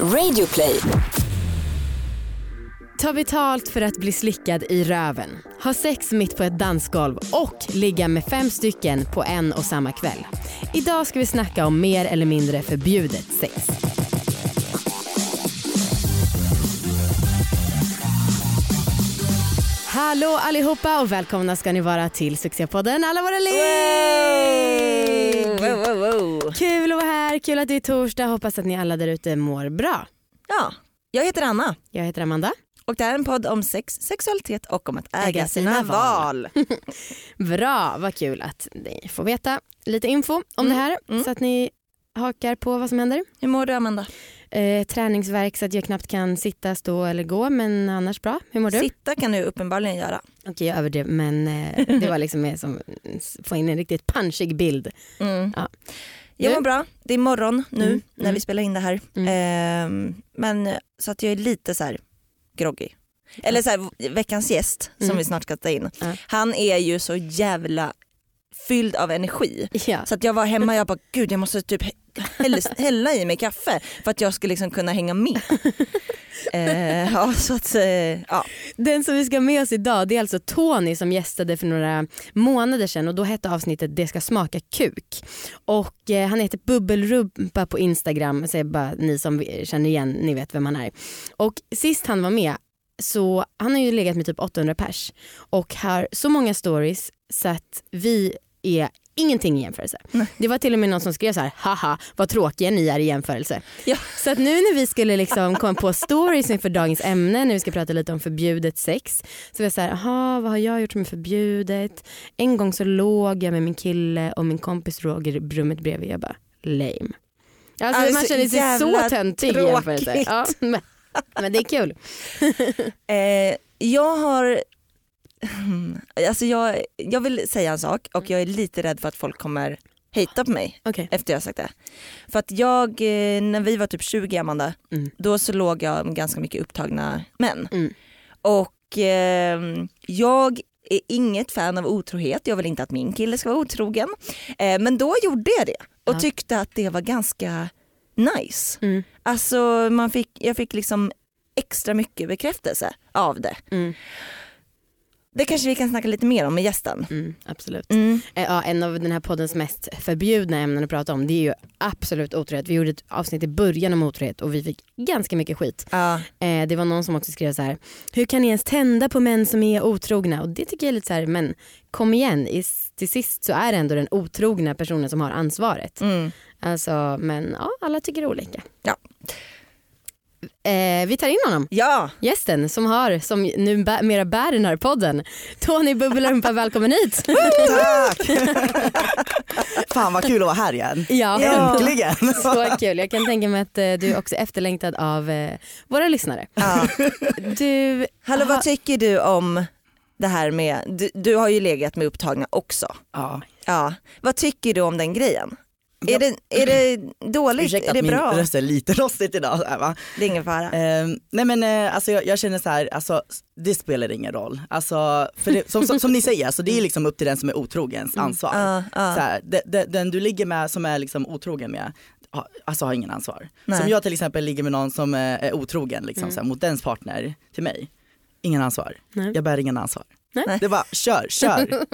Radioplay. Ta betalt för att bli slickad i röven. Ha sex mitt på ett dansgolv och ligga med fem stycken på en och samma kväll. Idag ska vi snacka om mer eller mindre förbjudet sex. Hallå allihopa och välkomna ska ni vara till succépodden Alla våra ligg! Wow, wow, wow. Kul att vara här, kul att det är torsdag. Hoppas att ni alla där ute mår bra. Ja, jag heter Anna Jag heter Amanda. och det här är en podd om sex, sexualitet och om att äga, Äga sina, sina val. Bra, vad kul att ni får veta lite info om det här mm. så att ni hakar på vad som händer. Hur mår du Amanda? Eh, träningsverk så att jag knappt kan sitta, stå eller gå men annars bra. Hur mår du? Sitta kan du uppenbarligen göra. Okej jag överdrev men eh, det var liksom mer som få in en riktigt punchig bild. Mm. Ja. Jag mår bra, det är morgon nu Mm, när mm. vi spelar in det här. Mm. Ehm, men så att jag är lite så här groggy. Eller så här, veckans gäst som Mm. vi snart ska ta in. Han är ju så jävla fylld av energi. Ja. Så att jag var hemma och jag bara gud jag måste typ hälla, i mig kaffe för att jag ska liksom kunna hänga med. Eh, ja, så att, eh, ja. Den som vi ska med oss idag det är alltså Tony som gästade för några månader sedan och då hette avsnittet Det ska smaka kuk. Och eh, han heter Bubbelrumpa på Instagram, så bara ni som känner igen, ni vet vem han är. Och sist han var med så han har ju legat med typ 800 pers och har så många stories så att vi är ingenting i jämförelse. Nej. Det var till och med någon som skrev så här, haha vad tråkiga ni är i jämförelse. Ja. Så att nu när vi skulle liksom komma på stories inför dagens ämne, när vi ska prata lite om förbjudet sex, så var jag så här, aha, vad har jag gjort som är förbjudet? En gång så låg jag med min kille och min kompis Roger i rummet bredvid. Jag bara, lame. Alltså, Alltså, man känner sig så töntig i jämförelse. Ja, men, men det är kul. Eh, jag har, alltså jag, jag vill säga en sak och jag är lite rädd för att folk kommer hejta på mig Okej. efter jag har sagt det. För att jag, eh, när vi var typ 20 Amanda, Mm. då så låg jag med ganska mycket upptagna män. Mm. Och eh, jag är inget fan av otrohet, jag vill inte att min kille ska vara otrogen. Eh, men då gjorde jag det och Ja. tyckte att det var ganska nice. Mm. Alltså man fick, jag fick liksom extra mycket bekräftelse av det. Mm. Det kanske vi kan snacka lite mer om med gästen. Mm, absolut. Mm. Eh, Ja, en av den här poddens mest förbjudna ämnen att prata om det är ju absolut otrohet. Vi gjorde ett avsnitt i början om otrohet och vi fick ganska mycket skit. Ja. Eh, det var någon som också skrev så här, hur kan ni ens tända på män som är otrogna? Och det tycker jag är lite så här, men kom igen, till sist så är det ändå den otrogna personen som har ansvaret. Mm. Alltså, men ja, alla tycker olika. Ja. Eh, vi tar in honom, ja, gästen som har, som nu bä, mera bär den här podden. Tony Bubbelrumpa, välkommen hit. Tack! Fan vad kul att vara här igen. ja. Äntligen! Så kul. Jag kan tänka mig att eh, du är också efterlängtad av eh, våra lyssnare. ja. Du, Hallå vad tycker du om det här med, du, du har ju legat med upptagna också. Ja. Ja. Vad tycker du om den grejen? Är, det, är det dåligt? Ursäkta är det att min bra? röst är lite rostigt idag. Så här, va? Det är ingen fara. Ehm, nej men eh, alltså, jag, jag känner så här, alltså, det spelar ingen roll. Alltså, för det, som, som, som ni säger, alltså, det är liksom upp till den som är otrogens ansvar. Ja, ja. Så här, de, de, den du ligger med som är liksom otrogen med, alltså har ingen ansvar. Nej. Som jag till exempel ligger med någon som eh, är otrogen liksom, så här, mot dens partner till mig, ingen ansvar. Nej. Jag bär ingen ansvar. Nej. Det var kör, kör.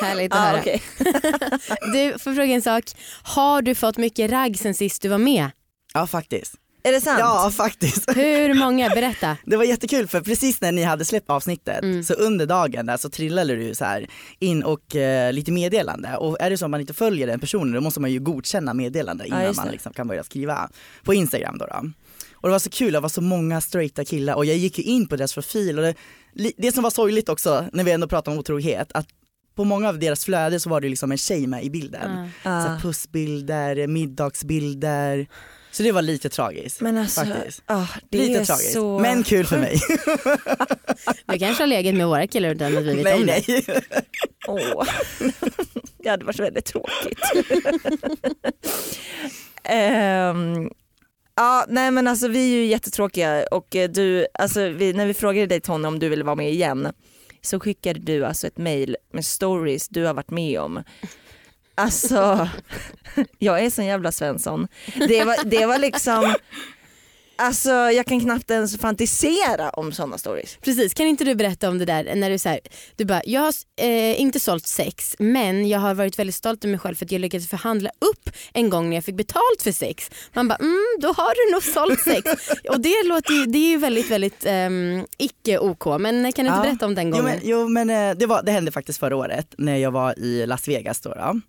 Härligt att Ja, höra. okej. Du, får fråga en sak. Har du fått mycket ragg sen sist du var med? Ja faktiskt. Är det sant? Ja faktiskt. Hur många? Berätta. Det var jättekul för precis när ni hade släppt avsnittet Mm. så under dagen där så trillade du så här in och eh, lite meddelande och är det så att man inte följer den personen då måste man ju godkänna meddelande innan just man liksom kan börja skriva på Instagram då. då. Och det var så kul, det var så många straighta killar och jag gick ju in på deras profil och det, det som var sorgligt också när vi ändå pratar om otrohet att på många av deras flöden så var det liksom en tjej med i bilden. Så Ja. här pussbilder, middagsbilder. Så det var lite tragiskt. Men alltså, faktiskt. ah, det Lite är tragiskt. så... Men kul för mig. Du kanske har legat med våra killar utan att vi vet nej om det. nej. Åh. Det hade varit väldigt tråkigt. Ja, nej men alltså vi är ju jättetråkiga och eh, du, alltså vi, när vi frågade dig Tony om du ville vara med igen så skickade du alltså ett mail med stories du har varit med om. Alltså, jag är sån jävla Svensson. Det var, det var liksom, alltså jag kan knappt ens fantisera om sådana stories. Precis, kan inte du berätta om det där när du säger du bara, jag har eh, inte sålt sex men jag har varit väldigt stolt över mig själv för att jag lyckades förhandla upp en gång när jag fick betalt för sex. Man bara, mm, då har du nog sålt sex. Och det låter ju, det är ju väldigt väldigt um, icke OK men kan du inte Ja. berätta om den Jo gången? men, jo, men eh, det, var, det hände faktiskt förra året när jag var i Las Vegas då, då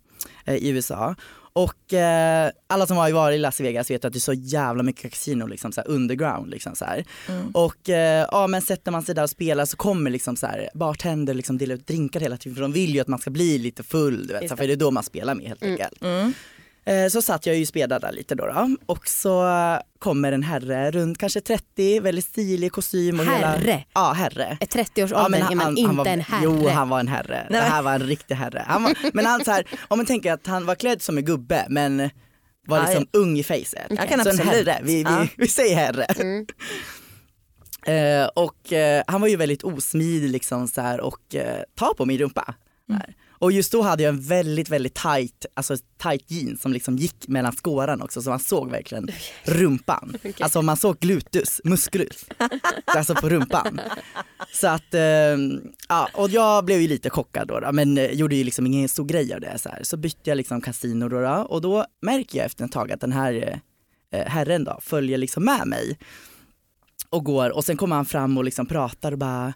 eh, i USA. Och eh, alla som har varit i Las Vegas vet att det är så jävla mycket kasino liksom så här underground liksom så här. Och eh, ja men sätter man sig där och spelar så kommer liksom så här bartender liksom dela ut drinkar hela tiden för de vill ju att man ska bli lite full du vet, så för det är då man spelar med helt enkelt. Mm. Eh, Så satt jag ju där lite då, då och så kommer en herre runt kanske 30, väldigt stilig kostym och hela... Herre? Ja herre. Ett 30-årsåldern är man inte var, en herre. Jo han var en herre, det här var en riktig herre. Han var, men han så här, om man tänker att han var klädd som en gubbe men var Ja, liksom ung i. Jag kan så en herre, vi, vi, Ja. vi säger herre. Mm. Eh, och eh, han var ju väldigt osmidig liksom så här, och eh, ta på min rumpa. Mm. Och just då hade jag en väldigt väldigt tight, alltså tight jeans som liksom gick mellan skåran också så man såg verkligen rumpan. Alltså man såg gluteus, muskulus, alltså på rumpan. Så att, eh, ja och jag blev ju lite chockad då, då men eh, gjorde ju liksom ingen stor grej av det så här. Så bytte jag liksom kasino då, då och då märker jag efter ett tag att den här eh, herren då följer liksom med mig och går och sen kommer han fram och liksom pratar och bara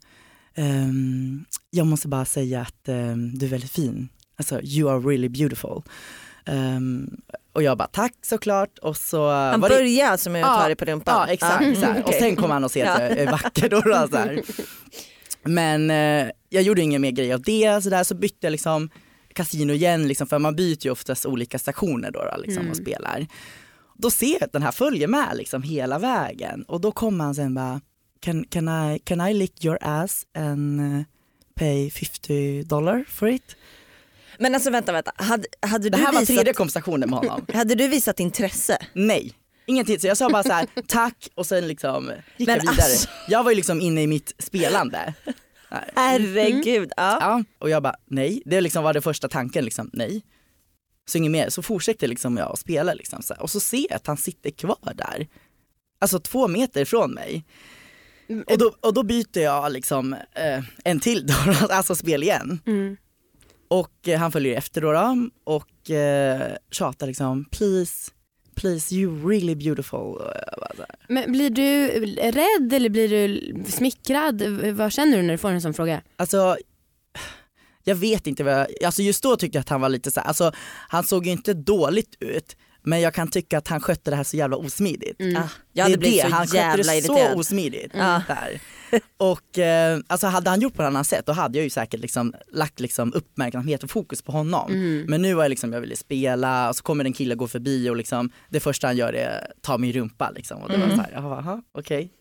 ehm, jag måste bara säga att ehm, du är väldigt fin. Alltså you are really beautiful. Ehm, och jag bara tack såklart och så Han var det- börjar alltså med att Ja, ta dig på rumpan? Ja exakt, här. mm, och sen kom han och se att jag är vacker då. då så här. Men eh, jag gjorde ingen mer grej av det, så, där, så bytte jag liksom kasino igen, liksom, för man byter ju oftast olika stationer då, då liksom, och spelar. Då ser jag att den här följer med liksom, hela vägen och då kommer han sen bara can, can, I, can I lick your ass and eh, pay 50 dollar for it? Men alltså vänta, vänta. Hade, hade, Det du här var visat, tredje konversationen med honom. hade du visat intresse? Nej, ingenting. Så jag sa bara så här, tack och sen liksom gick Men jag vidare. alltså- Jag var ju liksom inne i mitt spelande. Herregud. Ja. Ja, och jag bara nej, det liksom var det första tanken liksom, nej. Så inget mer, så fortsätter liksom jag att spela liksom så här. och så ser jag att han sitter kvar där. Alltså två meter ifrån mig. Och då, och då byter jag liksom eh, en till då, alltså spel igen. Mm. Och eh, han följer efter då, då och eh, tjatar liksom please, please you really beautiful. Här, Men blir du rädd eller blir du smickrad? Vad känner du när du får en sån fråga? Alltså jag vet inte vad jag, alltså just då tyckte jag att han var lite så här, alltså han såg ju inte dåligt ut men jag kan tycka att han skötte det här så jävla osmidigt. Mm. Ah, jag hade det är blivit det, så han skötte det irriterad. så osmidigt. Ja. Där. Och eh, alltså hade han gjort på ett annat sätt då hade jag ju säkert liksom lagt liksom uppmärksamhet och fokus på honom. Mm. Men nu var jag liksom, jag ville spela och så kommer en kille gå förbi och liksom det första han gör är ta min rumpa liksom. Och det var så här, jaha, aha, okej.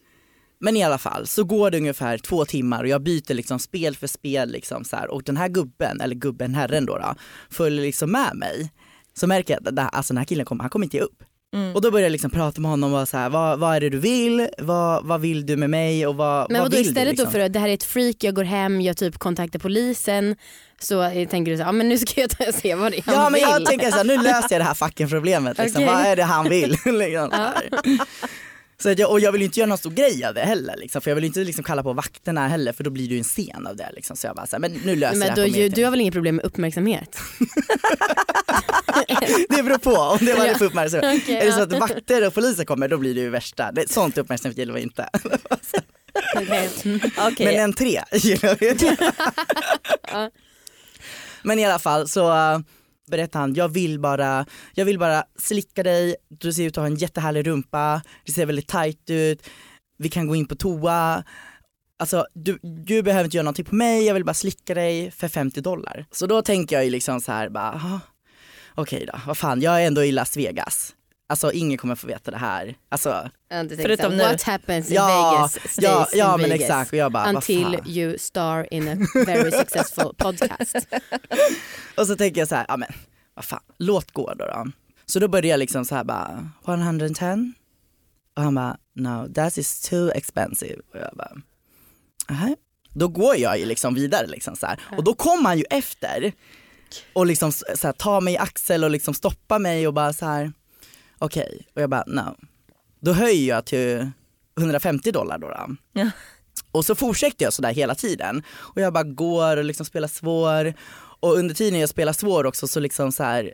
Men i alla fall så går det ungefär två timmar och jag byter liksom spel för spel liksom så här. och den här gubben, eller gubben, herren då, då följer liksom med mig. Så märker jag att det alltså den här killen kommer, han kommer inte ge upp. Mm. Och då börjar jag liksom prata med honom och så här, vad, vad är det du vill? Vad, vad vill du med mig? Och vad, Men vad vill istället du, liksom? då för att det här är ett freak, jag går hem, jag typ kontaktar polisen. Så tänker du så här, ja men nu ska jag ta och se vad det är han Ja men jag vill. tänker så här, nu löser jag det här fucking problemet. Liksom. Okej. Vad är det han vill? liksom, så att jag, och jag vill inte göra någon stor grej av det heller. Liksom, för jag vill inte liksom kalla på vakterna heller för då blir det ju en scen av det. Liksom. Så jag bara så här, men nu löser men jag då, ju, du har väl inget problem med uppmärksamhet? Det beror på om det var Ja. för uppmärksamhet. Okej, är det så att vakter och poliser kommer då blir det ju värsta. Det, sånt uppmärksamhet gillar vi inte. Okej. Okej. Men en tre gillar vi. Men i alla fall så berättar han, jag vill bara, jag vill bara slicka dig, du ser ut att ha en jättehärlig rumpa, det ser väldigt tajt ut, vi kan gå in på toa. Alltså du, du behöver inte göra någonting på mig, jag vill bara slicka dig för 50 dollar. Så då tänker jag ju liksom så här bara, okej okej då, vad fan, jag är ändå i Las Vegas. Alltså ingen kommer få veta det här. Alltså, Förutom så nu. What happens in ja, Vegas stays ja, ja in men Vegas. exakt. Och jag bara, Until you star in a very successful podcast. Och så tänker jag så här, ja men vad fan, låt gå då. då. Så då började jag liksom så här bara, 110? Och han bara, no that is too expensive. Och jag bara, "Nähä." Då går jag ju liksom vidare liksom så här. Och då kom han ju efter. och liksom så här, ta mig i axel och liksom stoppa mig och bara så här okej och jag bara no. Då höjer jag till 150 dollar då. då. Ja. Och så fortsätter jag sådär hela tiden och jag bara går och liksom spelar svår och under tiden jag spelar svår också så liksom så här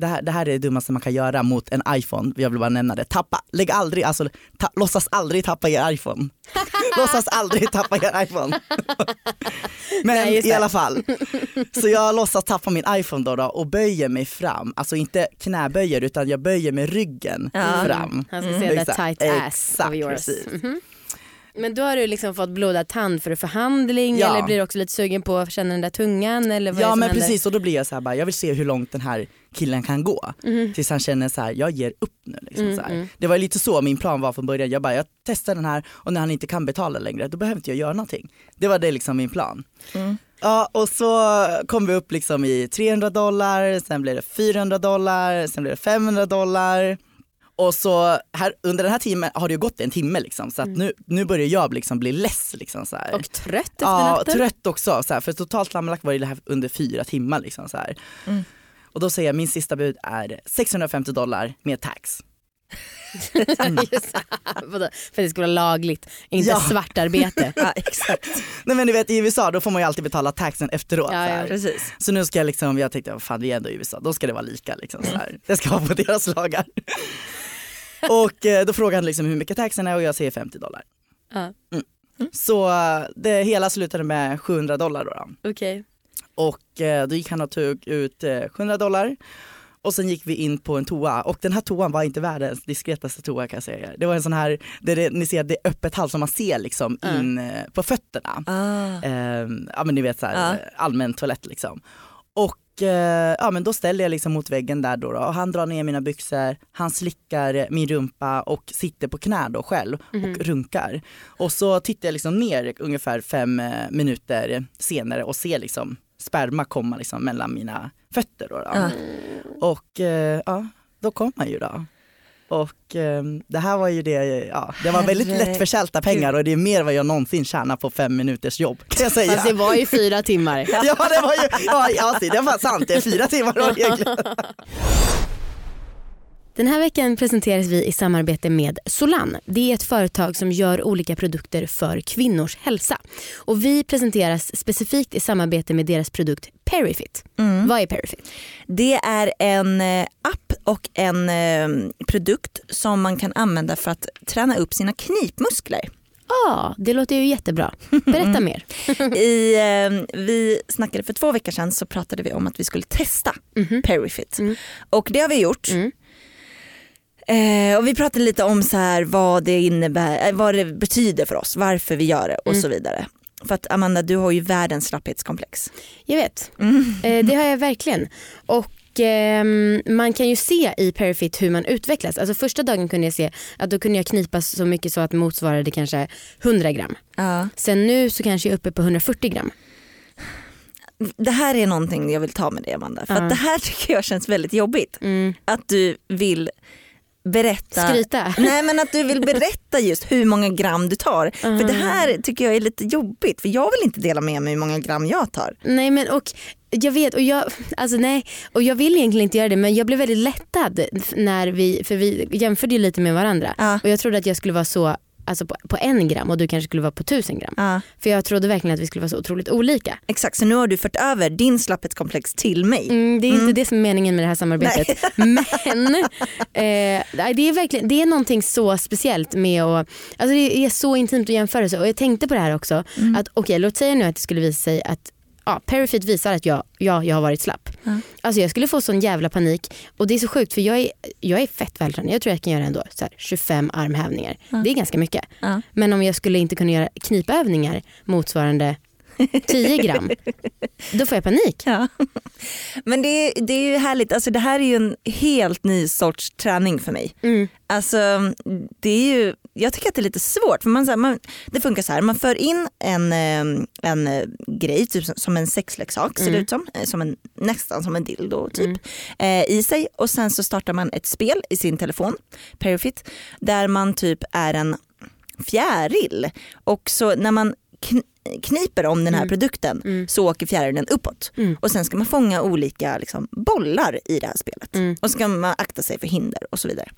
det här, det här är det dummaste man kan göra mot en iPhone, jag vill bara nämna det. Tappa, lägg aldrig, alltså ta, låtsas aldrig tappa er iPhone. låtsas aldrig tappa er iPhone. Men Nej, i alla fall, så jag låtsas tappa min iPhone då, då och böjer mig fram, alltså inte knäböjer utan jag böjer med ryggen Ja. fram. Han ska se that Exakt, tight ass exakt, of yours. precis. Mhm. Men då har du liksom fått blodad tand för förhandling Ja. eller blir du också lite sugen på att känna den där tungan eller vad Ja men händer? precis och då blir jag så här bara, jag vill se hur långt den här killen kan gå. Tills han känner så här, jag ger upp nu. Liksom, Mm, så här. mm. Det var lite så min plan var från början, jag bara jag testar den här och när han inte kan betala längre då behöver inte jag göra någonting. Det var det liksom min plan. Mm. Ja och så kom vi upp liksom i 300 dollar, sen blev det 400 dollar, sen blev det 500 dollar. Och så här, under den här timmen har det ju gått en timme liksom, så att nu, nu börjar jag liksom bli less. Liksom, så här. Mm. Och trött efter Ja, natten? trött också. Så här, för totalt sammanlagt var det här under fyra timmar. Liksom, så här. Mm. Och då säger jag min sista bud är 650 dollar med tax. Vadå? För det ska vara lagligt, inte Ja. svartarbete. Ja, exakt. Nej men du vet i USA då får man ju alltid betala taxen efteråt. Ja, så, ja. Precis. så nu ska jag liksom, jag tänkte fan vi är ändå i USA, då ska det vara lika. Liksom, så här. Det ska vara på deras lagar. Och eh, då frågar han liksom hur mycket taxen är och jag säger 50 dollar. Ja. Så eh, det hela slutade med 700 dollar då. då. Okej. Och eh, då gick han och tog ut eh, 700 dollar. Och sen gick vi in på en toa och den här toan var inte världens diskretaste toa kan jag säga. Det var en sån här, där det, ni ser det är öppet hall som man ser liksom Mm. in eh, på fötterna. Ah. Eh, ja men ni vet så här, Ja. eh, allmän toalett liksom. Och eh, ja men då ställer jag liksom mot väggen där då, då och han drar ner mina byxor, han slickar min rumpa och sitter på knä då själv Mhm. och runkar. Och så tittar jag liksom ner ungefär fem eh, minuter senare och ser liksom sperma komma liksom mellan mina fötter då. då. Ja. Och eh, ja, då kom han ju då. Och eh, det här var ju det, ja, det var väldigt Herregud. lättförtjänta pengar och det är mer vad jag någonsin tjänar på fem minuters jobb kan jag säga. Fast det var ju fyra timmar. Ja det var ju, ja, ja det var sant, det är fyra timmar var det egentligen. Den här veckan presenteras vi i samarbete med Solan. Det är ett företag som gör olika produkter för kvinnors hälsa. Och vi presenteras specifikt i samarbete med deras produkt Perifit. Mm. Vad är Perifit? Det är en eh, app och en eh, produkt som man kan använda för att träna upp sina knipmuskler. Ja, det låter ju jättebra. Berätta mer. I, eh, vi snackade för två veckor sedan så pratade vi om att vi skulle testa Mhm. Perifit. Mm. Och det har vi gjort. Mm. Eh, och vi pratade lite om så här vad det innebär, eh, vad det betyder för oss, varför vi gör det och Mm. så vidare. För att Amanda du har ju världens slapphetskomplex. Jag vet, Mm. eh, det har jag verkligen. Och ehm, man kan ju se i Perifit hur man utvecklas. Alltså första dagen kunde jag se att då kunde jag knipa så mycket så att motsvarade kanske 100 gram. Ja. Sen nu så kanske jag är uppe på 140 gram. Det här är någonting jag vill ta med dig Amanda. För Ja. att det här tycker jag känns väldigt jobbigt. Mm. Att du vill berätta Skryta. Nej men att du vill berätta just hur många gram du tar. För det Mm. här tycker jag är lite jobbigt för jag vill inte dela med mig hur många gram jag tar. Nej men och jag vet och jag, alltså nej, och jag vill egentligen inte göra det men jag blev väldigt lättad när vi, för vi jämförde ju lite med varandra Ja. och jag trodde att jag skulle vara så alltså på, på en gram och du kanske skulle vara på tusen gram. Ja, För jag trodde verkligen att vi skulle vara så otroligt olika. exakt så nu har du fört över din slapphetskomplex till mig. Mm, det är inte Mm. det som är meningen med det här samarbetet. Men eh, nej, det, är verkligen, det är någonting så speciellt med att, alltså det är så intimt att jämföra sig och jag tänkte på det här också. Mm. Att okej låt säga nu att det skulle visa sig att ja, Perifit visar att jag, ja, jag har varit slapp. Ja. Alltså jag skulle få sån jävla panik och det är så sjukt för jag är, jag är fett vältränad. Jag tror jag kan göra ändå så här, 25 armhävningar. Ja. Det är ganska mycket. Ja. Men om jag skulle inte kunna göra knipövningar motsvarande 10 gram, då får jag panik. Ja. Men det, det är ju härligt, alltså det här är ju en helt ny sorts träning för mig. Mm. Alltså, det är ju, jag tycker att det är lite svårt. För man, så här, man, det funkar så här, man för in en, eh, en eh, grej, typ som, en sexleksak ser det Mm. ut som, eh, som en, nästan som en dildo typ, Mm. eh, i sig. Och sen så startar man ett spel i sin telefon, Perifit, där man typ är en fjäril. Och så när man kn- kniper om den här Mm. produkten Mm. så åker fjärilen uppåt. Mm. Och sen ska man fånga olika liksom, bollar i det här spelet. Mm. Och så ska man akta sig för hinder och så vidare.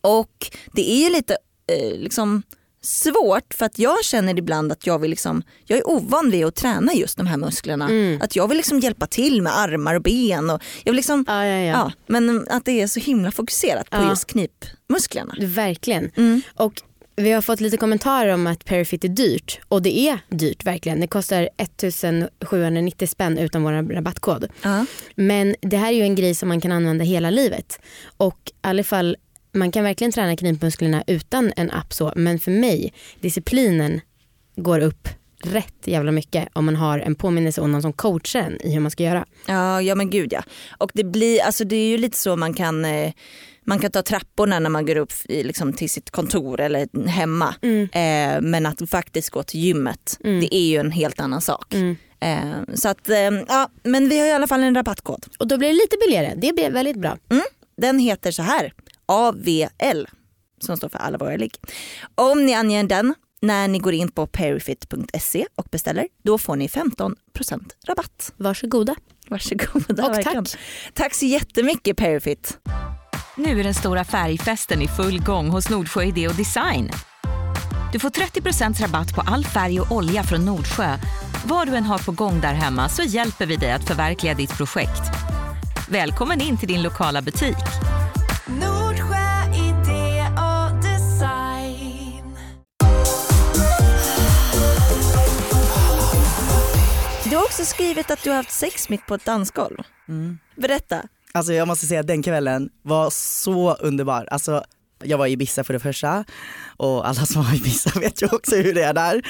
Och det är ju lite eh, liksom svårt för att jag känner ibland att jag vill liksom, jag är ovan vid att träna just de här musklerna. Mm. Att jag vill liksom hjälpa till med armar och ben. Och jag vill liksom, Ja, ja, ja. ja. men att det är så himla fokuserat på Ja. just knipmusklerna. Verkligen. Mm. Och vi har fått lite kommentarer om att Perifit är dyrt och det är dyrt verkligen. Det kostar 1790 spänn utan vår rabattkod. Ja. Men det här är ju en grej som man kan använda hela livet. Och i alla fall, man kan verkligen träna knipmusklerna utan en app så. Men för mig, disciplinen går upp rätt jävla mycket om man har en påminnelse och någon som coachar en i hur man ska göra. Ja, ja men gud ja. Och det, blir, alltså det är ju lite så man kan, eh, man kan ta trapporna när man går upp i, liksom, till sitt kontor eller hemma. Eh, men att faktiskt gå till gymmet, Mm. det är ju en helt annan sak. Mm. Eh, så att, eh, ja, men vi har i alla fall en rabattkod. Och då blir det lite billigare. Det blir väldigt bra. Den heter så här, AVL, som står för alla våra ligg. Om ni anger den när ni går in på perifit.se och beställer, då får ni 15% rabatt. Varsågoda. Varsågoda. Och verkligen. tack. Tack så jättemycket Perifit. Nu är den stora färgfesten i full gång hos Nordsjö Idé och Design. Du får 30% rabatt på all färg och olja från Nordsjö. Vad du än har på gång där hemma så hjälper vi dig att förverkliga ditt projekt. Välkommen in till din lokala butik. Också skrivit att du har haft sex mitt på ett dansgolv. Mm. Berätta. Alltså jag måste säga att den kvällen var så underbar. Alltså jag var i Ibiza för det första och alla som var i Ibiza vet ju också hur det är där.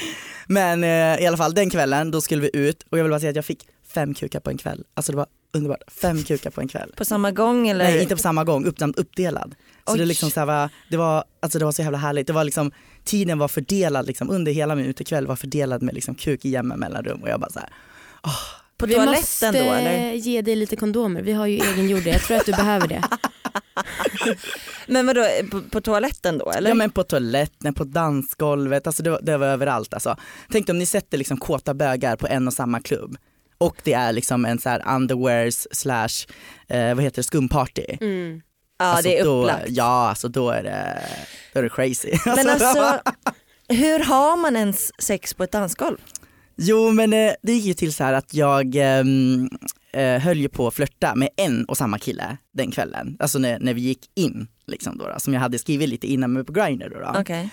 Men eh, i alla fall den kvällen då skulle vi ut och jag vill bara säga att jag fick fem kukar på en kväll. Alltså det var underbart, fem kukar på en kväll. På samma gång eller? Nej inte på samma gång, upp, uppdelad. Så Oj. det, liksom så var, det, var, alltså det var så jävla härligt. Det var liksom, tiden var fördelad liksom, under hela min utekväll var fördelad med liksom kuk i jämna mellanrum och jag bara så här, på Vi toaletten måste då eller? ge dig lite kondomer. Vi har ju egengjorda. Jag tror att du behöver det. Men vadå, på, på toaletten då eller? Ja men på toaletten, på dansgolvet, alltså det, var- det var överallt alltså. Tänk om ni sätter liksom kåta bögar på en och samma klubb och det är liksom en så här underwears slash, eh, vad heter det, skumparty. Mm. ja Alltså det är då, upplagt. Ja alltså då är det, då är det crazy. Men alltså, hur har man ens sex på ett dansgolv? Jo men eh, det gick ju till så här att jag ehm, eh, höll ju på att flörta med en och samma kille den kvällen. Alltså när, när vi gick in liksom då, då som jag hade skrivit lite innan med på Grindr då. då. Okej.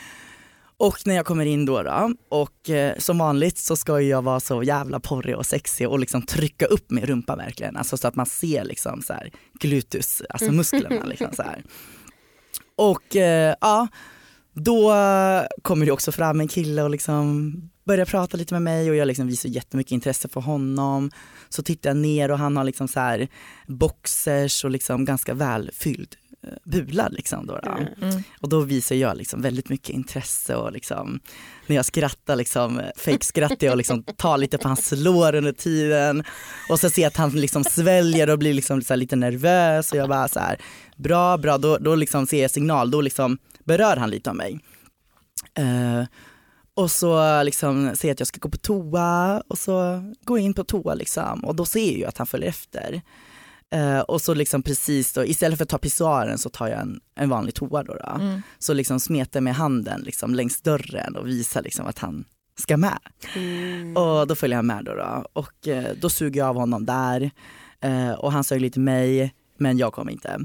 Och när jag kommer in då, då och eh, som vanligt så ska jag vara så jävla porrig och sexig och liksom trycka upp min rumpa verkligen. Alltså så att man ser liksom så här gluteus, alltså musklerna liksom så här. Och eh, ja, då kommer det också fram en kille och liksom börjar prata lite med mig och jag liksom visar jättemycket intresse för honom. Så tittar jag ner och han har liksom så här boxers och liksom ganska välfylld eh, bula liksom då. då. Mm. Och då visar jag liksom väldigt mycket intresse och liksom när jag skrattar liksom fejkskrattar jag och liksom tar lite på hans lår under tiden och så ser jag att han liksom sväljer och blir liksom så här lite nervös och jag bara så här bra bra då, då liksom ser jag signal, då liksom berör han lite av mig. Eh, och så liksom säger jag att jag ska gå på toa och så går jag in på toa liksom och då ser jag ju att han följer efter. Eh, och så liksom precis då, istället för att ta pissoaren så tar jag en, en vanlig toa då. då. Mm. Så liksom smetar med handen liksom längs dörren och visar liksom att han ska med. Mm. Och då följer han med då, då. och eh, då suger jag av honom där eh, och han sög lite mig men jag kom inte.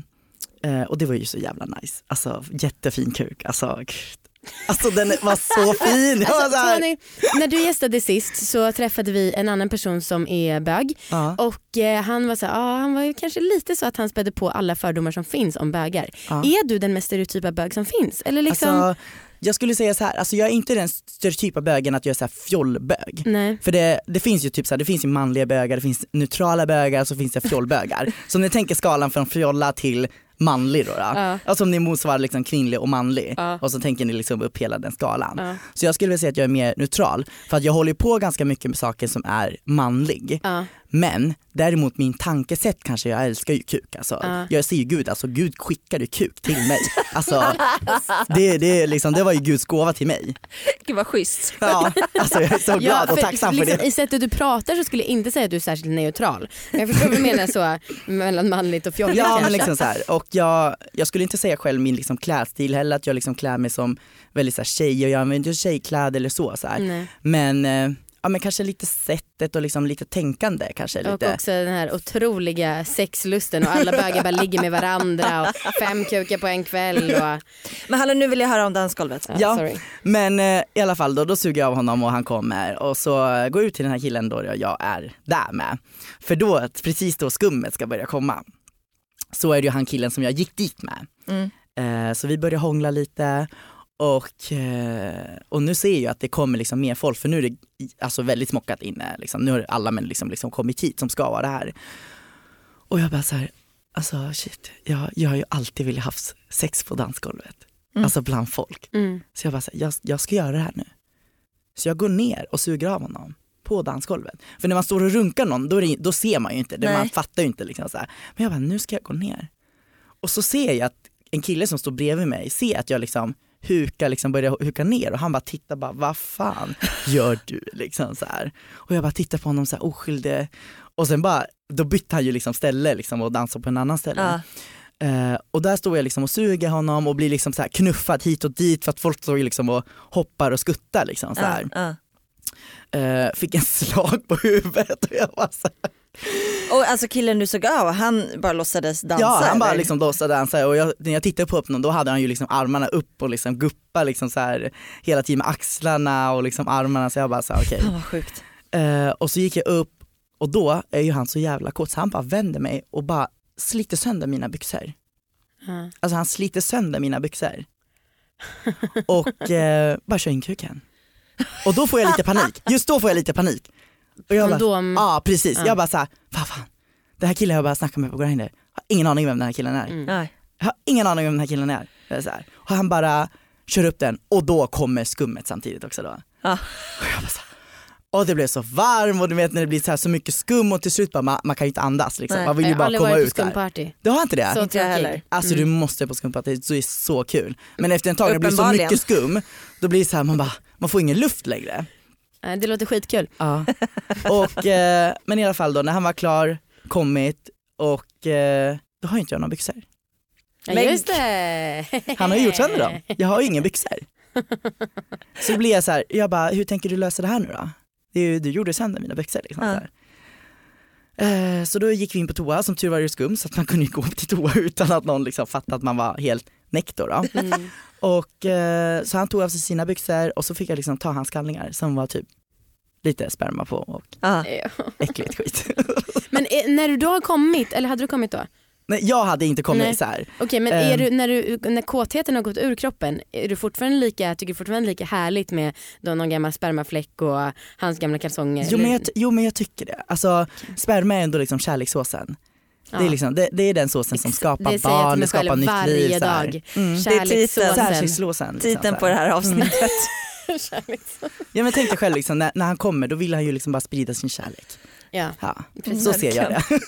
Och det var ju så jävla nice, alltså jättefin kuk, alltså. Alltså den var så fin. Jag Alltså, Tony, när du gästade sist så träffade vi en annan person som är bög ja, och eh, han var så här, ah, han var ju kanske lite så att han spädde på alla fördomar som finns om bögar. ja. Är du den mest stereotypa bög som finns? Eller liksom, Alltså, jag skulle säga så här, alltså jag är inte den stereotypa bögen att jag är så här fjollbög. nej. För det, det finns ju typ så här, det finns ju manliga bögar, det finns neutrala bögar, så finns det fjollbögar. så om ni tänker skalan från fjolla till manlig då, då. Ja. alltså om ni motsvarar liksom kvinnlig och manlig Ja. och så tänker ni liksom upp hela den skalan. Ja. Så jag skulle vilja säga att jag är mer neutral, för att jag håller på ganska mycket med saker som är manlig. Ja. Men däremot min tankesätt kanske, jag älskar ju kuk. Alltså. Ja. Jag ser ju Gud, alltså Gud skickade kuk till mig. Alltså, det, det, liksom, det var ju Guds gåva till mig. Gud vad schysst. Ja, alltså jag är så glad och tacksam för liksom, det. I sättet du pratar så skulle jag inte säga att du är särskilt neutral. Men jag förstår vad du menar så mellan manligt och fjolligt Ja men liksom så här. och jag, jag skulle inte säga själv min liksom klädstil heller att jag liksom klär mig som väldigt så här tjej och jag använder inte tjejkläder eller så. så. Men, eh, ja, men kanske lite sättet och liksom lite tänkande kanske. Och Lite. också den här otroliga sexlusten och alla bögar bara ligger med varandra och fem kukar på en kväll. Och, Men hallå nu vill jag höra om dansgolvet. ja, Ja. Sorry. Men eh, i alla fall då, då suger jag av honom och han kommer och så går jag ut till den här killen då jag är där med. För då, precis då skummet ska börja komma, så är det ju han killen som jag gick dit med. Mm. Eh, så vi börjar hångla lite och, eh, och nu ser jag att det kommer liksom mer folk för nu är det alltså väldigt smockat inne. Liksom. Nu har alla män liksom, liksom kommit hit som ska vara här. Och jag bara så här, alltså shit, jag, jag har ju alltid velat haft sex på dansgolvet. Mm. Alltså bland folk. Mm. Så jag bara, så här, jag, jag ska göra det här nu. Så jag går ner och suger av honom på dansgolvet. För när man står och runkar någon då, det, då ser man ju inte, det, man fattar ju inte. Liksom så här. Men jag bara, nu ska jag gå ner. Och så ser jag att en kille som står bredvid mig ser att jag liksom hukar, liksom börjar huka ner och han bara tittar bara, vad fan gör du? Liksom så här. Och jag bara tittar på honom så här oskyldig. Och sen bara, då bytte han ju liksom ställe liksom och dansade på en annan ställe. Ja. Eh, och där står jag liksom och suger honom och blir liksom så här knuffad hit och dit för att folk står liksom och hoppar och skuttar liksom så här. Ja, Eh, fick en slag på huvudet och jag bara så här. Och alltså killen du såg av, han bara låtsades dansa? Ja han bara eller? liksom låtsades dansa och jag, när jag tittade på honom då hade han ju liksom armarna upp och liksom guppa liksom så här hela tiden med axlarna och liksom armarna så jag bara så här, okej. Fan vad sjukt. Eh, och så gick jag upp och då är ju han så jävla kåt så han bara vänder mig och bara sliter sönder mina byxor. Ja. Alltså han sliter sönder mina byxor. Och eh, bara kör in kuken. Och då får jag lite panik, just då får jag lite panik. Och jag bara, Kondom. ja precis, Ja. jag bara såhär, vad fan. Den här killen jag bara snackat med på Grindr, har ingen aning vem den här killen är. Mm. Nej. Jag har ingen aning vem den här killen är. Jag så här. Och han bara kör upp den och då kommer skummet samtidigt också då. Ja. Och jag bara så här, och det blev så varmt och du vet när det blir så, här så mycket skum och till slut bara man, man kan ju inte andas liksom. Nej. Man vill ju jag har bara aldrig komma ut där. skumparty. Du har inte det? Så Inte jag heller. Alltså du måste på skumparty, det är så kul. Men efter ett tag när det blir så mycket skum, då blir det så här, man bara, man får ingen luft längre. Nej, Det låter skitkul. Ja. Och, eh, men i alla fall då när han var klar, kommit och eh, då har inte jag några byxor. Ja, Men- just det. Han har ju gjort sönder dem, jag har ju inga byxor. Så blir jag så här, jag bara, hur tänker du lösa det här nu då? Ju, du gjorde sönder mina byxor liksom. Ja. Så. Eh, så då gick vi in på toa, som tur var det skum så att man kunde gå till toa utan att någon liksom fattade att man var helt näck då. Mm. Och eh, så han tog av sig sina byxor och så fick jag liksom ta hans kallningar som var typ lite sperma på och. Ja. äckligt skit. Men när du då har kommit, eller hade du kommit då? Nej jag hade inte kommit Nej. så här. Okej men är Ehm. du, när, du, när kåtheten har gått ur kroppen, är du fortfarande lika, tycker du fortfarande lika härligt med då någon gammal spermafläck och hans gamla kalsonger? Jo men, jag, jo men jag tycker det. Alltså sperma är ändå liksom Det, är liksom, det, det är den såsen som skapar det barn, det skapar nytt varje liv. här. dag. Mm. Det är titeln. Särskiljsåsen. Liksom, Titeln så på här. det här avsnittet. Ja men tänk dig själv liksom, när, när han kommer då vill han ju liksom bara sprida sin kärlek. Ja. Ja, Precis. så ser jag det.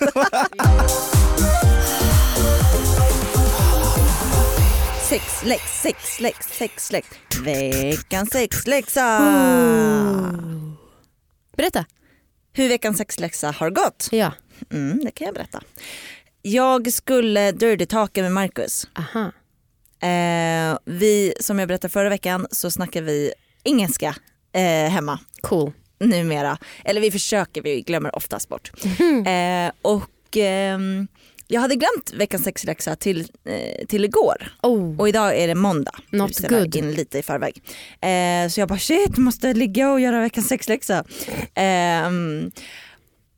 Sexläx, sexläx, sexläx. Veckans sexläxa. Berätta. Hur veckans sexläxa har gått? Ja. Mm, det kan jag berätta. Jag skulle dirty talka med Marcus. Aha. Eh, vi, som jag berättade förra veckan så snackar vi engelska eh, hemma Cool. numera. Eller vi försöker, vi glömmer oftast bort. Eh, och ehm, jag hade glömt veckans sexläxa till, eh, till igår. Oh. Och idag är det måndag. Not Vi good. in lite i förväg. Eh, så jag bara shit, måste ligga och göra veckans sexläxa.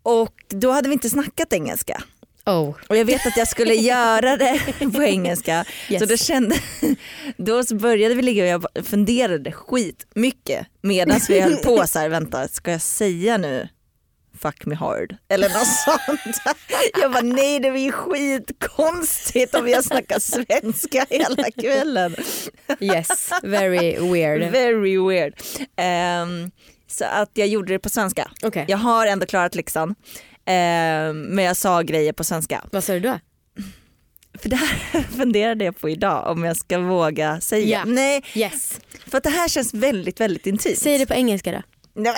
Och då hade vi inte snackat engelska. Oh. Och jag vet att jag skulle göra det på engelska. Yes. Så då kände, då började vi ligga och jag funderade skit mycket medan vi höll på så här, vänta ska jag säga nu fuck me hard eller något sånt. Jag bara nej det blir skitkonstigt om jag snackar svenska hela kvällen. Yes, very weird. Very weird. Ehm, så att jag gjorde det på svenska. Okej. Jag har ändå klarat läxan. Eh, men jag sa grejer på svenska. Vad sa du då? För det här funderade jag på idag om jag ska våga säga. Ja. Nej, Yes. för att det här känns väldigt väldigt intimt. Säg det på engelska då. Nej,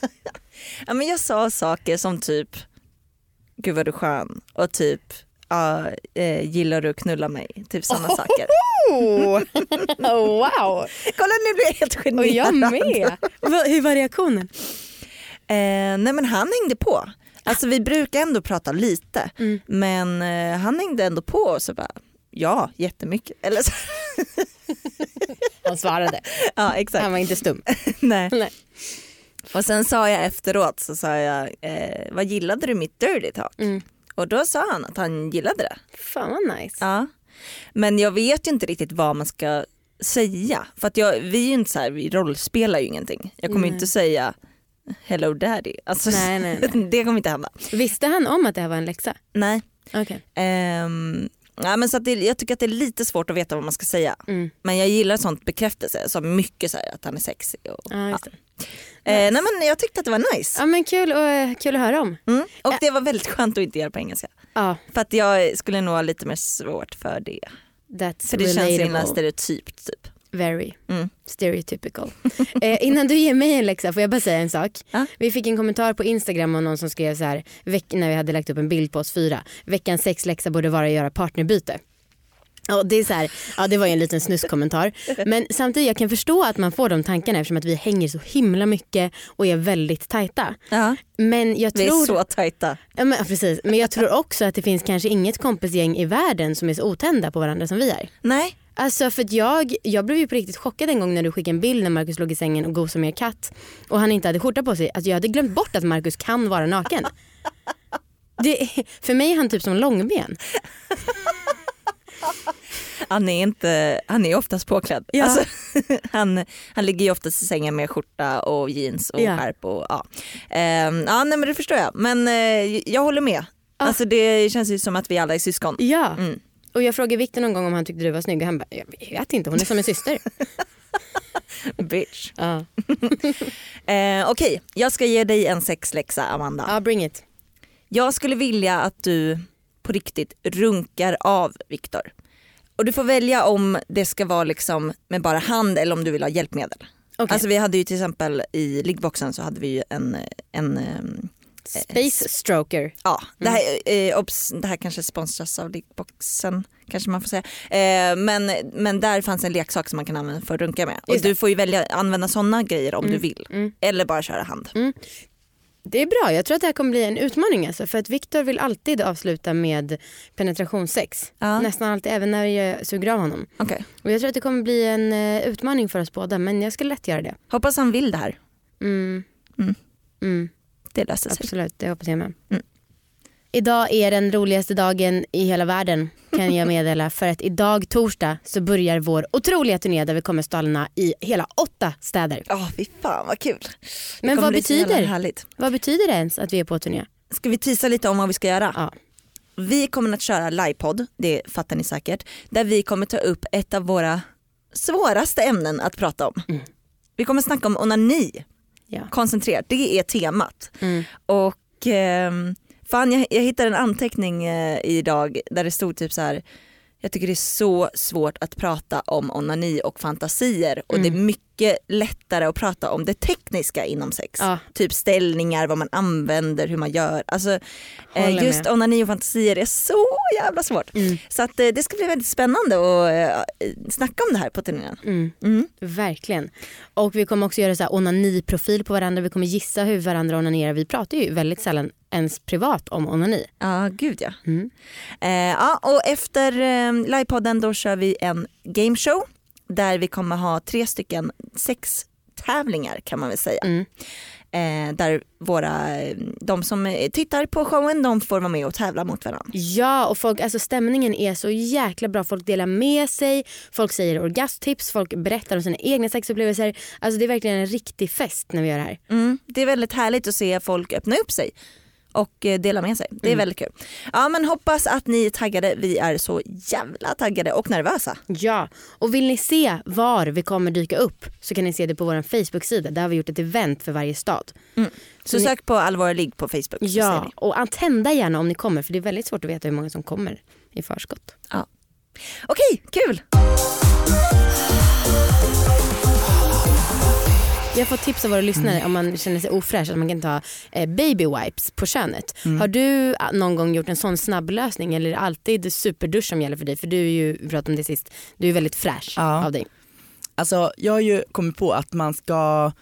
ja, men jag sa saker som typ Gud vad du är skön och typ ja, eh, gillar du att knulla mig? Typ sådana saker. Oh. wow. Kolla nu blir jag helt generad. Och jag med. Hur var reaktionen? Eh, nej men han hängde på. Alltså vi brukar ändå prata lite Mm. men eh, han hängde ändå på och så bara ja jättemycket. Eller så, Han svarade. ja exakt. Han var inte stum. nej. Nej. Och sen sa jag efteråt så sa jag eh, vad gillade du mitt dirty talk? Mm. Och då sa han att han gillade det. Fan vad nice. Ja. Men jag vet ju inte riktigt vad man ska säga. För att jag, vi är ju inte så här, vi rollspelar ju ingenting. Jag kommer Nej. inte säga hello daddy. Alltså, Nej, nej, det kommer inte hända. Visste han om att det här var en läxa? Nej. Okej. Ehm, ja, men så att det, jag tycker att det är lite svårt att veta vad man ska säga. Mm. Men jag gillar sånt bekräftelse, så mycket så här, att han är sexig. Och, Ja, det. Eh, nej, men jag tyckte att det var nice. Ja men kul, och, eh, kul att höra om. Mm. Och det var väldigt skönt att inte göra på engelska. Ja, För att jag skulle nog ha lite mer svårt för det. that's För det känns så himla relatable. stereotypt typ. Very Mm. stereotypical. eh, innan du ger mig en läxa får jag bara säga en sak. Ja. Vi fick en kommentar på Instagram av någon som skrev så här när vi hade lagt upp en bild på oss fyra. Veckans sexläxa borde vara att göra partnerbyte. Och det, är så här, ja, det var ju en liten snuskkommentar. Men samtidigt jag kan förstå att man får de tankarna eftersom att vi hänger så himla mycket och är väldigt tajta. Ja. Men jag Vi tror... är så tajta. Ja, men, ja, precis. men jag tror också att det finns kanske inget kompisgäng i världen som är så otända på varandra som vi är. Nej. Alltså för jag, jag blev ju på riktigt chockad en gång när du skickade en bild när Markus låg i sängen och gosade med er katt och han inte hade skjorta på sig. Alltså jag hade glömt bort att Markus kan vara naken. Det, för mig är han typ som långben. Han är, inte, han är oftast påklädd. Ja. Alltså, han, han ligger ju oftast i sängen med skjorta och jeans och Ja. skärp. Och, ja. Ehm, ja nej, men det förstår jag. Men eh, jag håller med. Alltså, det känns ju som att vi alla är syskon. Ja. Mm. Och jag frågade Victor någon gång om han tyckte du var snygg och han bara, jag vet inte, hon är som en syster. Bitch. Ja, Eh, Okej, jag ska ge dig en sexläxa Amanda. ja bring it. Jag skulle vilja att du på riktigt runkar av Viktor. Och du får välja om det ska vara liksom med bara hand eller om du vill ha hjälpmedel. Okej. Alltså vi hade ju till exempel i liggboxen så hade vi ju en, en ehm, Space stroker. ja, det här, eh, obs, det här kanske sponsras av liggboxen kanske man får säga. Eh, men, men där fanns en leksak som man kan använda för att runka med. Och du får ju välja använda sådana grejer om du vill. mm. Eller bara köra hand. Det är bra, jag tror att det här kommer bli en utmaning alltså, för att Viktor vill alltid avsluta med penetrationssex. Ja. Nästan alltid, även när jag suger av honom. Okej. Och jag tror att det kommer bli en eh, utmaning för oss båda men jag ska lätt göra det. Hoppas han vill det här. Mm. Mm. Mm, Det löser sig. absolut, det hoppas jag med. Mm. Idag är den roligaste dagen i hela världen kan jag meddela för att idag torsdag så börjar vår otroliga turné där vi kommer stalna i hela åtta städer. Ja, fy fan vad kul. Det Men vad betyder, vad betyder det ens att vi är på turné? Ska vi tisa lite om vad vi ska göra? Ja. Vi kommer att köra livepodd, det fattar ni säkert, där vi kommer ta upp ett av våra svåraste ämnen att prata om. Mm. Vi kommer snacka om onani, Ja. koncentrerat, det är temat. Mm. Och ehm, fan jag, jag hittade en anteckning eh, idag där det stod typ så här. Jag tycker det är så svårt att prata om onani och fantasier och det är mycket lättare att prata om det tekniska inom sex. Ja. Typ ställningar, vad man använder, hur man gör. Alltså, eh, Håller just med. onani och fantasier är så jävla svårt. Mm. Så att, eh, det ska bli väldigt spännande att eh, snacka om det här på turnén. Mm. Mm. Verkligen. Och vi kommer också göra så onaniprofil på varandra. Vi kommer gissa hur varandra onanerar. Vi pratar ju väldigt sällan ens privat om onani. Ja, gud ja. Mm. Eh, ja, och efter eh, livepodden då kör vi en gameshow där vi kommer ha tre stycken sextävlingar kan man väl säga. Mm. Eh, där våra, de som tittar på showen de får vara med och tävla mot varandra. Ja och folk, alltså stämningen är så jäkla bra. Folk delar med sig, folk säger orgasmtips, folk berättar om sina egna sexupplevelser. Alltså det är verkligen en riktig fest när vi gör det här. Mm. Det är väldigt härligt att se folk öppna upp sig och eh, dela med sig. Det är Mm. väldigt kul. Ja men hoppas att ni är taggade. Vi är så jävla taggade och nervösa. Ja, och vill ni se var vi kommer dyka upp så kan ni se det på vår Facebook-sida. Där har vi gjort ett event för varje stad. Så Ni- sök på Allvar Ligg på Facebook så Ja, och attenda gärna om ni kommer för det är väldigt svårt att veta hur många som kommer i förskott. Okej, kul! Jag fått tips av våra lyssnare om man känner sig ofräsch att man kan ta eh, baby wipes på könet. Har du ah, någon gång gjort en sån snabblösning eller är det alltid superdusch som gäller för dig? För du är ju, vi pratade om det sist, du är väldigt fräsch Ja. av dig. Alltså jag har ju kommit på att man ska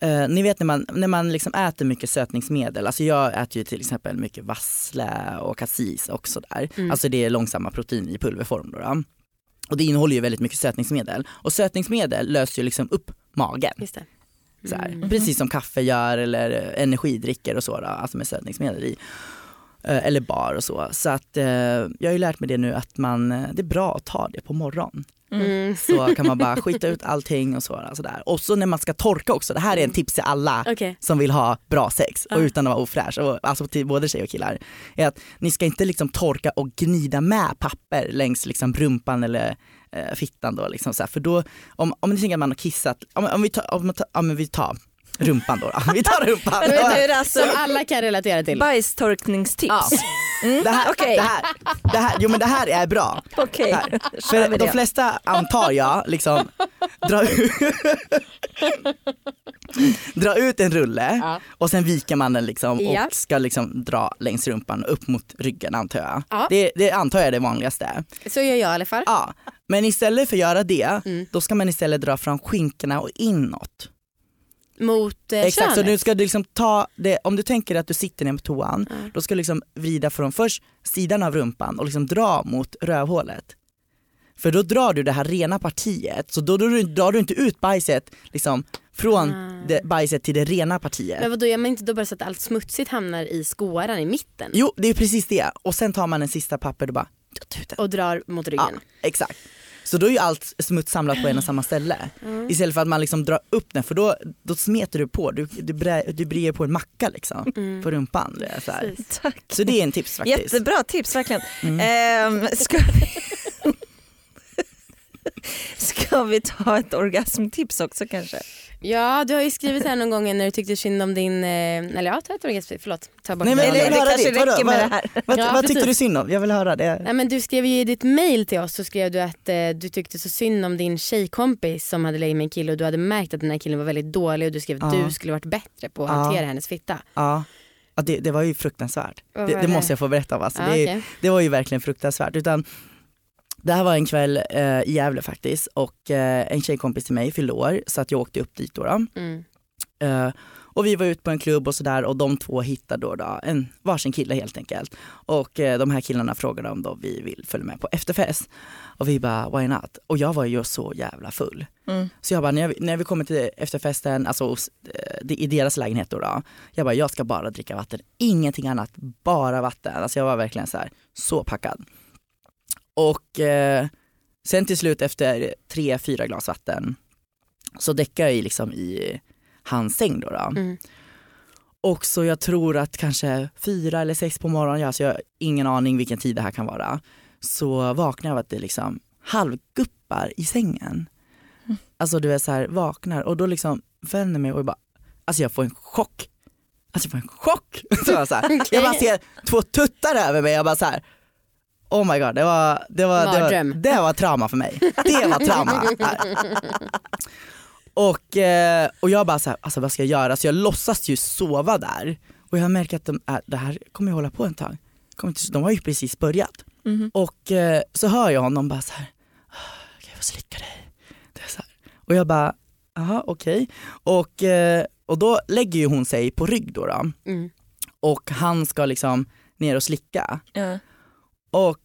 Eh, ni vet när man, när man liksom äter mycket sötningsmedel, alltså jag äter ju till exempel mycket vassle och cassis och sådär. Mm. Alltså det är långsamma protein i pulverform då. då. Och det innehåller ju väldigt mycket sötningsmedel. Och sötningsmedel löser ju liksom upp magen. Mm. Precis som kaffe gör eller energidrycker och så, då, alltså med sötningsmedel i. Eh, Eller bar och så. Så att eh, jag har ju lärt mig det nu att man, eh, det är bra att ta det på morgonen. Mm. Så kan man bara skita ut allting och så. Alltså där. Och så när man ska torka också, det här är en tips till alla Okej. som vill ha bra sex och Ja. utan att vara ofräsch, och, alltså till både tjejer och killar, är att ni ska inte liksom torka och gnida med papper längs liksom rumpan eller eh, fittan då liksom så här. för då, om, om ni tänker att man har kissat, om, om vi tar, om, men vi tar rumpan då, då. vi tar rumpan. Alltså Som alla kan relatera till. bajstorkningstips. Ja. Mm. Det här, Okej. det, här, det, här, jo, men det här är bra. Kör För de flesta antar jag liksom dra ut, dra ut en rulle Ja. och sen viker man den liksom Ja. och ska liksom dra längs rumpan upp mot ryggen antar jag. Ja. Det, det antar jag är det vanligaste. Så gör jag i alla fall. Ja. Men istället för att göra det, Mm. då ska man istället dra från skinkorna och inåt. Mot eh, Exakt, så könet. du ska liksom ta det, om du tänker att du sitter ner på toan, Ja. då ska du liksom vrida från först sidan av rumpan och liksom dra mot rövhålet. För då drar du det här rena partiet, så då drar du, drar du inte ut bajset liksom, från Ah. det, bajset till det rena partiet. Men vadå gör man inte då bara så att allt smutsigt hamnar i skåran i mitten? Jo det är precis det, och sen tar man en sista papper och bara. Och drar mot Ja, ryggen? exakt. Så då är ju allt smuts samlat på en och samma ställe. Istället för att man liksom drar upp den för då, då smeter du på, du, du, du brer på en macka liksom Mm. på rumpan. Det så, så det är en tips faktiskt. Jättebra tips verkligen. Mm. Ehm, ska, ska vi ta ett orgasmtips också kanske? Ja du har ju skrivit här någon gång när du tyckte synd om din, eh, eller ja ta ett orgasm, förlåt. Ta bort Nej, men- det. Det kanske. Vadå? räcker med det här. Vad, Ja, vad tyckte du synd om? Jag vill höra det. Nej, men du skrev ju i ditt mail till oss så skrev du att eh, du tyckte så synd om din tjejkompis som hade legat med en kille och du hade märkt att den här killen var väldigt dålig och du skrev att Ja. du skulle varit bättre på att Ja. hantera hennes fitta. Ja. Ja, det, det var ju fruktansvärt. Det, var det det? måste jag få berätta om. Alltså. Ja, det, okej. det var ju verkligen fruktansvärt. Utan, det här var en kväll eh, i Gävle faktiskt och eh, en tjejkompis till mig fyllde år så att jag åkte upp dit då. då. Mm. Eh, och vi var ute på en klubb och sådär och de två hittade då, då en varsin kille helt enkelt. Och eh, de här killarna frågade om då vi vill följa med på efterfest. Och vi bara why not? Och jag var ju så jävla full. Mm. Så jag bara när, jag, när vi kommer till efterfesten, alltså hos, eh, det- i deras lägenhet då, då, jag bara jag ska bara dricka vatten, ingenting annat, bara vatten. Alltså jag var verkligen så här, så packad. Och eh, sen till slut efter tre, fyra glas vatten så däckar jag i liksom i hans säng då. då. Mm. Och så jag tror att kanske fyra eller sex på morgonen, alltså jag har ingen aning vilken tid det här kan vara, så vaknar jag av att det liksom halvguppar i sängen. Alltså du är så här, vaknar och då liksom vänder mig och bara, alltså jag får en chock. Alltså jag får en chock. Så jag, så här, jag bara ser två tuttar över mig, jag bara så här, oh my god, det var, det var, det var, det var trauma för mig. Det var trauma. Och, eh, och jag bara så här, alltså vad ska jag göra? Så jag låtsas ju sova där. Och jag märker att de, äh, det här kommer ju hålla på en tag. Inte, de har ju precis börjat. Mhm. Och eh, så hör jag honom bara så här, "Ah, kan jag få slicka dig? Det är så här. Och jag bara, jaha okej. Och, eh, och då lägger ju hon sig på rygg då, då. Mm. och han ska liksom ner och slicka. Ja. Och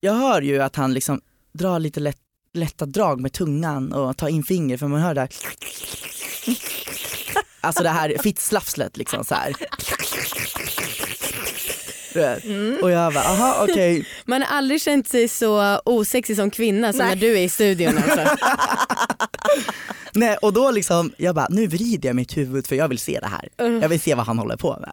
jag hör ju att han liksom drar lite lätt, lätta drag med tungan och tar in fingret för man hör det här Alltså det här fittslafslet liksom så här. Vet. Och jag bara, aha okej. Man har aldrig känt sig så osexig som kvinna som Nej. när du är i studion alltså. Nej och då liksom, jag bara, nu vrider jag mitt huvud för jag vill se det här. Jag vill se vad han håller på med.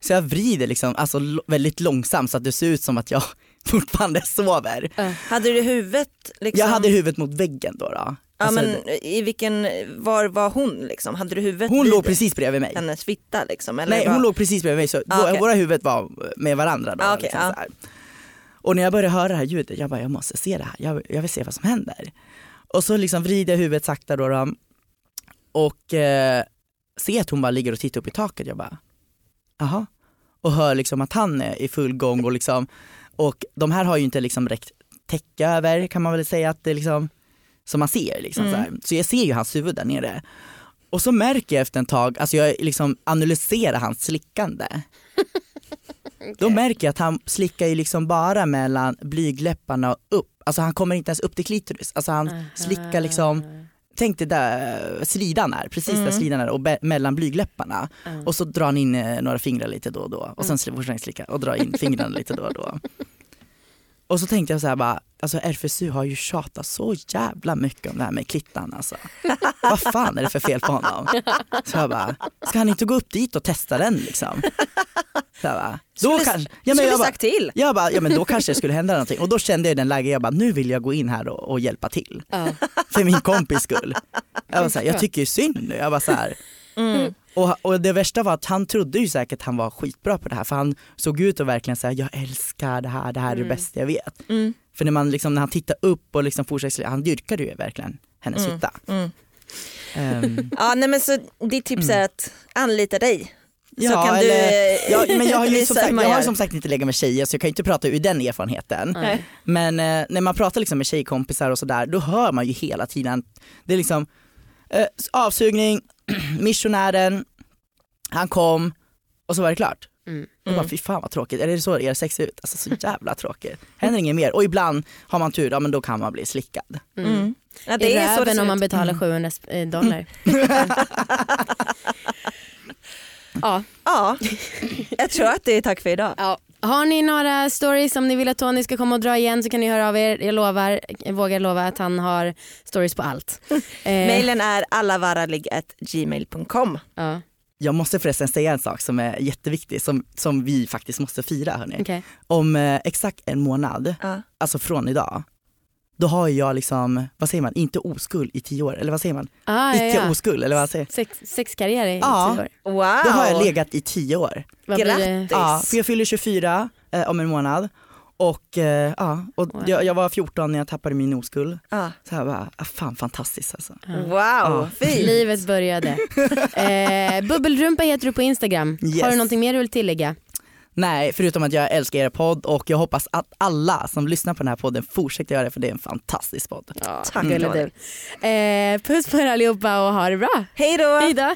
Så jag vrider liksom, alltså väldigt långsamt så att det ser ut som att jag fortfarande sover. Hade du huvudet liksom? Jag hade huvudet mot väggen då. då. Ja Alltså, men i vilken, var var hon liksom? Hade du huvudet hon låg precis bredvid mig. hennes fitta liksom? Eller Nej var... hon låg precis bredvid mig så Ah, våra, okej. våra huvud var med varandra då. Ah, okej, liksom här. Och när jag började höra det här ljudet, jag bara jag måste se det här, jag, jag vill se vad som händer. Och så liksom vrider jag huvudet sakta då, då och eh, ser att hon bara ligger och tittar upp i taket. Jag bara, aha. Och hör liksom att han är i full gång och liksom, och de här har ju inte liksom räckt täcka över kan man väl säga att det liksom, som man ser liksom så, här. så jag ser ju hans huvud där nere. Och så märker jag efter ett tag, alltså jag liksom analyserar hans slickande. Då märker jag att han slickar ju liksom bara mellan blygläpparna och upp. Alltså han kommer inte ens upp till klitoris. Alltså han slickar liksom, tänk dig där slidan är, precis där slidan är och mellan blygläpparna. Och så drar han in eh, några fingrar lite då och då och sen sl- fortsätter slicka och drar in fingrarna lite då och då. Och så tänkte jag så här bara, alltså RFSU har ju tjatat så jävla mycket om det här med klittan alltså. Vad fan är det för fel på honom? Så jag bara, ska han inte gå upp dit och testa den liksom? Så jag bara, då Skulle- kan, ja, men jag bara, sagt till. jag bara, ja men då kanske det skulle hända någonting och då kände jag den läget, jag bara nu vill jag gå in här och, och hjälpa till. Ja. För min kompis skull. Jag, var så här, jag tycker ju synd nu, jag var så här. Mm. Och, och det värsta var att han trodde ju säkert att han var skitbra på det här för han såg ut att verkligen säga jag älskar det här, det här är det bästa jag vet. Mm. För när, man liksom, när han tittar upp och liksom fortsätter, han dyrkade ju verkligen hennes fitta. mm. Ehm, Ja nej men så ditt tips är att anlita dig. Så ja, kan du eller, ja, men jag har ju som sagt, jag har som sagt inte legat med tjejer så jag kan ju inte prata ur den erfarenheten. Nej. Men eh, när man pratar liksom med tjejkompisar och sådär, då hör man ju hela tiden, det är liksom eh, avsugning, missionären, han kom och så var det klart. Mm. Och bara fy fan vad tråkigt, är det så er sex ser ut? Alltså så jävla tråkigt. Händer inget mer och ibland har man tur, ja men då kan man bli slickad. Mm. Ja, I det är så det om man betalar 700 eh, dollar. ja. Ja, jag tror att det är tack för idag. Ja. Har ni några stories som ni vill att Tony ska komma och dra igen så kan ni höra av er. Jag lovar, jag vågar lova att han har stories på allt. Eh, Mailen är allavaralig.gmail.com. ja, Jag måste förresten säga en sak som är jätteviktig, som, som vi faktiskt måste fira hörni. okej. Om eh, exakt en månad, Ja. alltså från idag, då har jag liksom, vad säger man, inte oskuld i tio år, eller vad säger man? Ah, Icke ja. oskuld, eller vad säger Sex, sexkarriär i Ja. tio år. Wow. Då har jag legat i tio år. Vad? Grattis. Ja, för jag fyller 24 eh, om en månad. Och, eh, ja, och Wow. jag, jag var 14 när jag tappade min oskuld. Ja. Så jag bara, ah, fan fantastiskt alltså. Wow, fint. Livet började. Eh, bubbelrumpa heter du på Instagram. Yes. Har du någonting mer du vill tillägga? Nej, förutom att jag älskar er podd och jag hoppas att alla som lyssnar på den här podden fortsätter göra det för det är en fantastisk podd. Tack Gulligt Tony. du. Eh, puss på er allihopa och ha det bra. Hej då. Hej då.